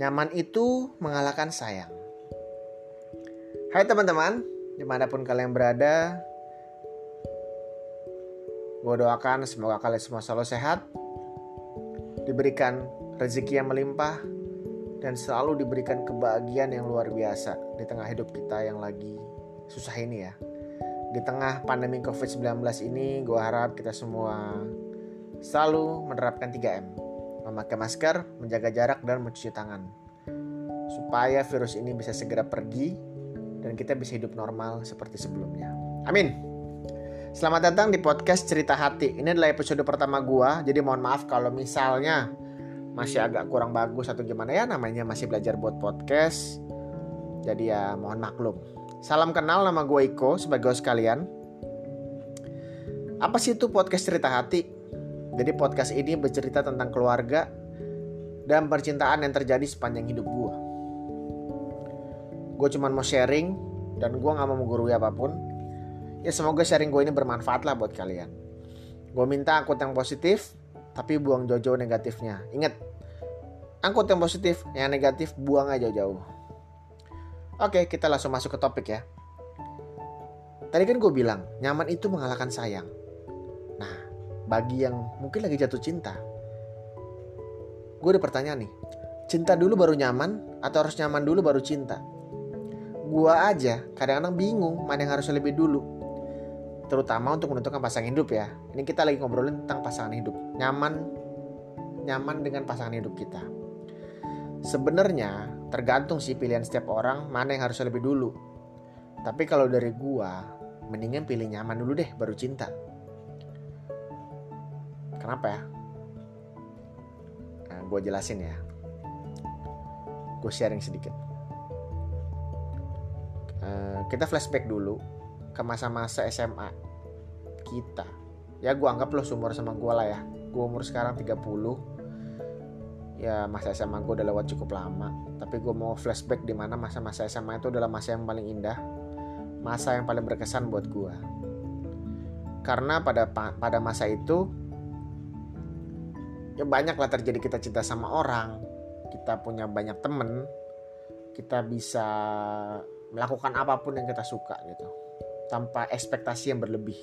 Nyaman itu mengalahkan sayang. Hai teman-teman, di mana pun kalian berada, gue doakan semoga kalian semua selalu sehat, diberikan rezeki yang melimpah, dan selalu diberikan kebahagiaan yang luar biasa di tengah hidup kita yang lagi susah ini ya. Di tengah pandemi COVID-19 ini, gue harap kita semua selalu menerapkan 3M. Memakai masker, menjaga jarak, dan mencuci tangan. Supaya virus ini bisa segera pergi dan kita bisa hidup normal seperti sebelumnya. Amin. Selamat datang di podcast Cerita Hati. Ini adalah episode pertama gua, jadi mohon maaf kalau misalnya masih agak kurang bagus atau gimana ya namanya masih belajar buat podcast. Jadi ya mohon maklum. Salam kenal nama gue Iko sebagai host kalian. Apa sih itu podcast cerita hati? Jadi podcast ini bercerita tentang keluarga dan percintaan yang terjadi sepanjang hidup gue. Gue cuma mau sharing dan gue gak mau menggurui apa pun. Ya semoga sharing gue ini bermanfaat lah buat kalian. Gue minta angkut yang positif, tapi buang jauh-jauh negatifnya. Ingat, angkut yang positif, yang negatif buang aja jauh-jauh. Oke, kita langsung masuk ke topik ya. Tadi kan gue bilang, nyaman itu mengalahkan sayang. Bagi yang mungkin lagi jatuh cinta, gue ada pertanyaan nih. Cinta dulu baru nyaman atau harus nyaman dulu baru cinta? Gue aja kadang-kadang bingung mana yang harus lebih dulu. Terutama untuk menentukan pasangan hidup ya. Ini kita lagi ngobrolin tentang pasangan hidup. Nyaman nyaman dengan pasangan hidup kita. Sebenarnya tergantung sih pilihan setiap orang mana yang harus lebih dulu. Tapi kalau dari gua, mendingan pilih nyaman dulu deh baru cinta. Kenapa ya? Nah, gue jelasin ya. Gue sharing sedikit. Uh, kita flashback dulu ke masa-masa SMA kita. Ya gue anggap lo seumur sama gue lah ya. Gue umur sekarang 30 ya masa SMA gue udah lewat cukup lama tapi gue mau flashback di mana masa-masa SMA itu adalah masa yang paling indah masa yang paling berkesan buat gue karena pada pada masa itu ya banyak lah terjadi kita cinta sama orang kita punya banyak temen kita bisa melakukan apa pun yang kita suka gitu tanpa ekspektasi yang berlebih.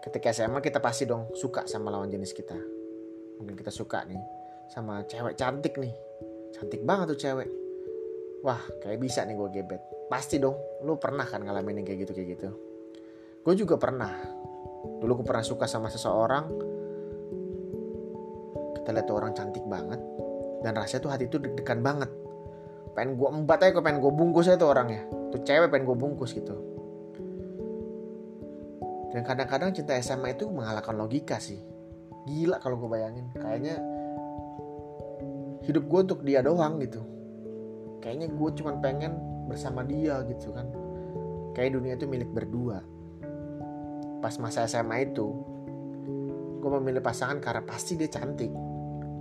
Ketika SMA kita pasti dong suka sama lawan jenis kita. Mungkin kita suka nih sama cewek cantik nih. Cantik banget tuh cewek. Wah kayak bisa nih gue gebet. Pasti dong. Lu pernah kan ngalamin yang kayak gitu kayak gitu? Gue juga pernah. Dulu gue pernah suka sama seseorang kita lihat tuh orang cantik banget. Dan rasanya tuh hati tuh deg-degan banget. Pengen gue embat aja pengen gue bungkus aja tuh orangnya. Tuh cewek pengen gue bungkus gitu. Dan kadang-kadang cinta SMA itu mengalahkan logika sih. Gila kalau gue bayangin. Kayaknya hidup gue untuk dia doang gitu. Kayaknya gue cuma pengen bersama dia gitu kan. Kayak dunia itu milik berdua. Pas masa SMA itu gue memilih pasangan karena pasti dia cantik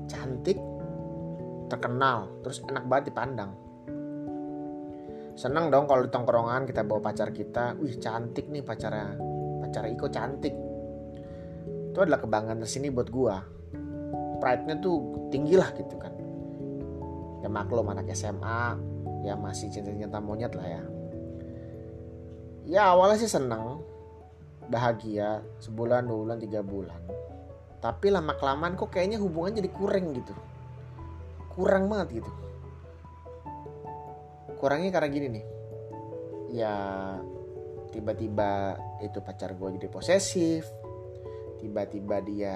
cantik terkenal terus enak banget dipandang. Seneng dong kalau di tongkrongan kita bawa pacar kita wih cantik nih pacarnya pacar Iko cantik. Itu adalah kebanggaan tersini buat gua. Pride-nya tuh tinggi lah gitu kan. Ya maklum anak SMA ya masih cinta-cinta monyet lah ya. Ya awalnya sih seneng bahagia sebulan dua bulan tiga bulan tapi lama kelamaan kok kayaknya hubungan jadi kurang gitu. Kurang banget gitu. Kurangnya karena gini nih. Ya tiba-tiba itu pacar gue jadi posesif. Tiba-tiba dia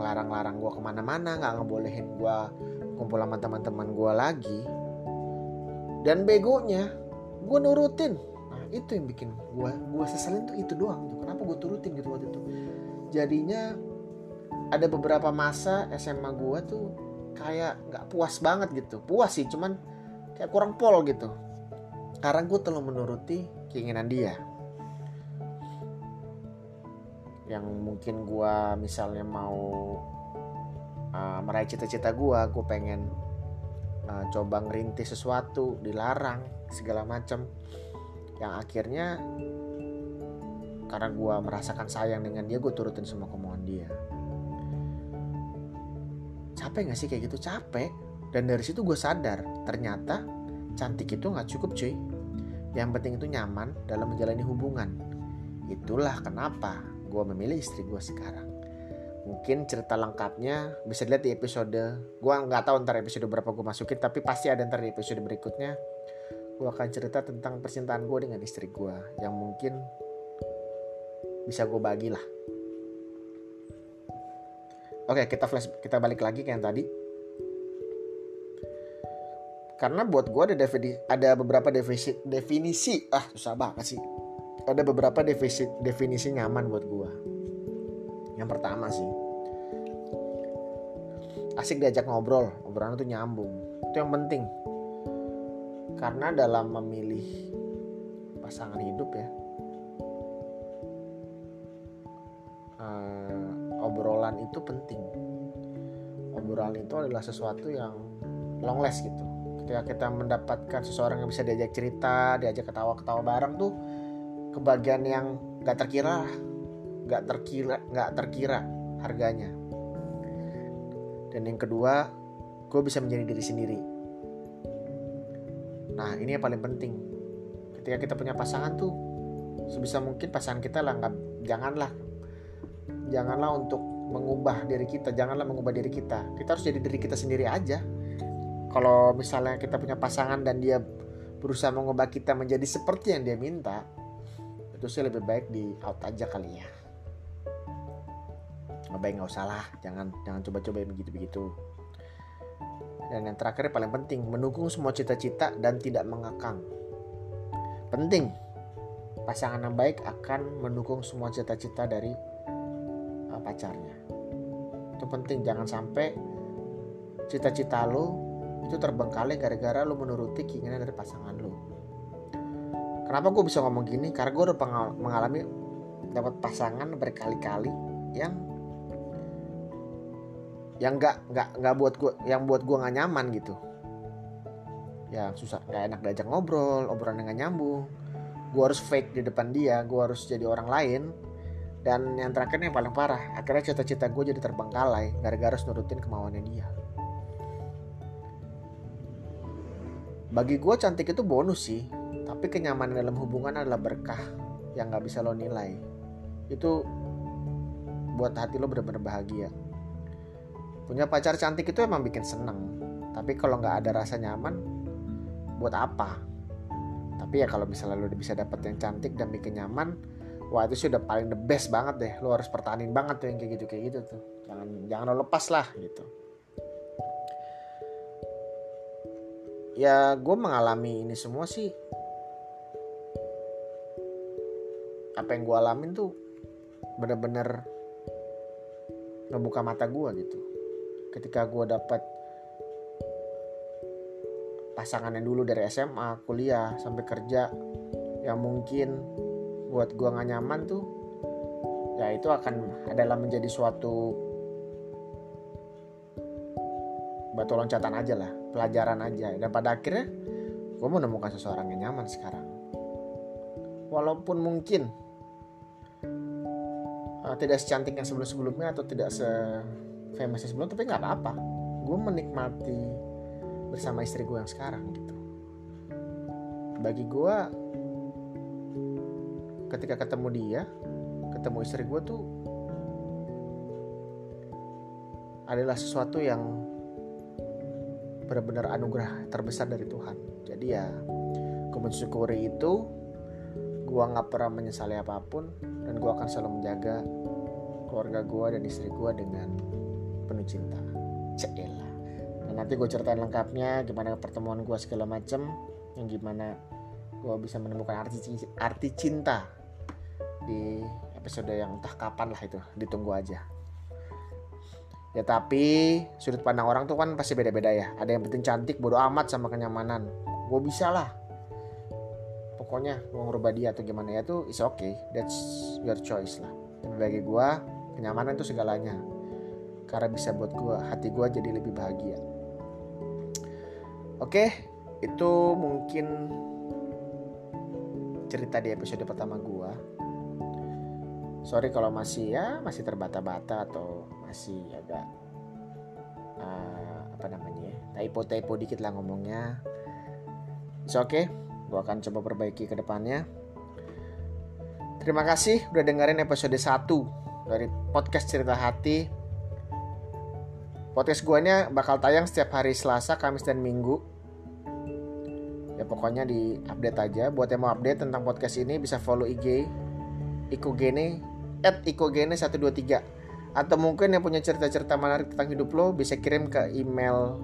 ngelarang-larang gue ke mana-mana nggak ngebolehin gue kumpul sama teman-teman gue lagi. Dan begonya gue nurutin. Nah itu yang bikin gue gue seselin tuh itu doang tuh kenapa gue turutin gitu waktu itu? Jadinya ada beberapa masa SMA gue tuh kayak nggak puas banget gitu. Puas sih cuman kayak kurang pol gitu. Karena gue terlalu menuruti keinginan dia. Yang mungkin gue misalnya mau uh, meraih cita-cita gue gue pengen uh, coba ngerintis sesuatu dilarang segala macam yang akhirnya karena gue merasakan sayang dengan dia gue turutin semua kemauan dia capek gak sih kayak gitu? Capek. Dan dari situ gue sadar ternyata cantik itu nggak cukup cuy. Yang penting itu nyaman dalam menjalani hubungan. Itulah kenapa gue memilih istri gue sekarang. Mungkin cerita lengkapnya bisa dilihat di episode gue nggak tahu ntar episode berapa gue masukin tapi pasti ada ntar di episode berikutnya. Gue akan cerita tentang percintaan gue dengan istri gue yang mungkin bisa gue bagi lah oke kita flash kita balik lagi ke yang tadi. Karena buat gue ada definisi, ada beberapa definisi definisi ah susah banget sih. Ada beberapa definisi definisi nyaman buat gue yang pertama sih asik diajak ngobrol obrolan itu nyambung. Itu yang penting. Karena dalam memilih pasangan hidup ya obrolan itu penting. Obrolan itu adalah sesuatu yang long last gitu. Ketika kita mendapatkan seseorang yang bisa diajak cerita diajak ketawa-ketawa bareng tuh kebagian yang gak terkira gak terkira gak terkira harganya. Dan yang kedua gue bisa menjadi diri sendiri. Nah ini yang paling penting. Ketika kita punya pasangan tuh sebisa mungkin pasangan kita lah nggak janganlah janganlah untuk mengubah diri kita janganlah mengubah diri kita. Kita harus jadi diri kita sendiri aja. Kalau misalnya kita punya pasangan dan dia berusaha mengubah kita menjadi seperti yang dia minta itu sih lebih baik di out aja kali ya. Nggak baik nggak usah lah. Jangan jangan coba-coba begitu begitu dan yang terakhir paling penting mendukung semua cita-cita dan tidak mengakang penting. Pasangan yang baik akan mendukung semua cita-cita dari pacarnya. Itu penting jangan sampai cita-cita lo itu terbengkalai gara-gara lo menuruti keinginan dari pasangan lo kenapa gue bisa ngomong gini? Karena gue udah mengalami dapat pasangan berkali-kali yang yang nggak nggak nggak buat gue yang buat gue nggak nyaman gitu. Ya susah nggak enak diajak ngobrol obrolan dengan nyambung. Gue harus fake di depan dia gue harus jadi orang lain dan yang terakhir yang paling parah akhirnya cita-cita gue jadi terbengkalai gara-gara harus nurutin kemauannya dia Bagi gue cantik itu bonus sih, tapi kenyamanan dalam hubungan adalah berkah yang gak bisa lo nilai. Itu buat hati lo bener-bener bahagia. Punya pacar cantik itu emang bikin seneng, tapi kalau nggak ada rasa nyaman, buat apa? Tapi ya kalau misalnya lo bisa dapet yang cantik dan bikin nyaman, wah itu sudah paling the best banget deh. Lo harus pertahanin banget tuh yang kayak gitu kayak gitu tuh. Jangan jangan lo lepas lah gitu. ya gue mengalami ini semua sih apa yang gue alamin tuh bener-bener ngebuka mata gue gitu ketika gue dapat pasangan yang dulu dari SMA kuliah sampai kerja yang mungkin buat gue gak nyaman tuh ya itu akan adalah menjadi suatu batu loncatan aja lah pelajaran aja. Dan pada akhirnya gue menemukan seseorang yang nyaman sekarang. Walaupun mungkin uh, tidak secantik yang sebelum sebelumnya atau tidak se famous sebelum tapi nggak apa-apa. Gue menikmati bersama istri gue yang sekarang gitu. Bagi gue ketika ketemu dia ketemu istri gue tuh adalah sesuatu yang benar-benar anugerah terbesar dari Tuhan. Jadi ya gue mensyukuri itu. Gue nggak pernah menyesali apa pun dan gue akan selalu menjaga keluarga gue dan istri gue dengan penuh cinta. Cela. dan nanti gue ceritain lengkapnya gimana pertemuan gue segala macem yang gimana gue bisa menemukan arti cinta di episode yang entah kapan lah itu ditunggu aja Ya tapi sudut pandang orang tuh kan pasti beda-beda ya. Ada yang penting cantik, bodoh amat sama kenyamanan. Gue bisa lah. Pokoknya gue ngerubah dia atau gimana ya tuh is okay. That's your choice lah. Dan bagi gue kenyamanan itu segalanya. Karena bisa buat gue hati gue jadi lebih bahagia. Oke, itu mungkin cerita di episode pertama gue. Sorry kalau masih ya masih terbata-bata atau masih agak uh, apa namanya ya typo-typo dikit lah ngomongnya. It's okay gue akan coba perbaiki ke depannya. Terima kasih udah dengerin episode 1 dari podcast cerita hati. Podcast gue bakal tayang setiap hari Selasa, Kamis, dan Minggu. Ya pokoknya di update aja. Buat yang mau update tentang podcast ini bisa follow IG Ikogene at Ikogene 123 atau mungkin yang punya cerita-cerita menarik tentang hidup lo bisa kirim ke email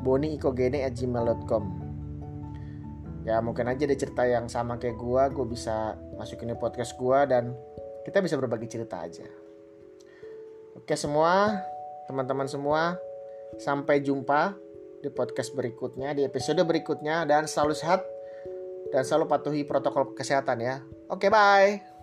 boniikogene at gmail.com ya mungkin aja ada cerita yang sama kayak gua gue bisa masukin di podcast gua dan kita bisa berbagi cerita aja oke semua teman-teman semua sampai jumpa di podcast berikutnya, di episode berikutnya dan selalu sehat dan selalu patuhi protokol kesehatan ya. Oke, bye.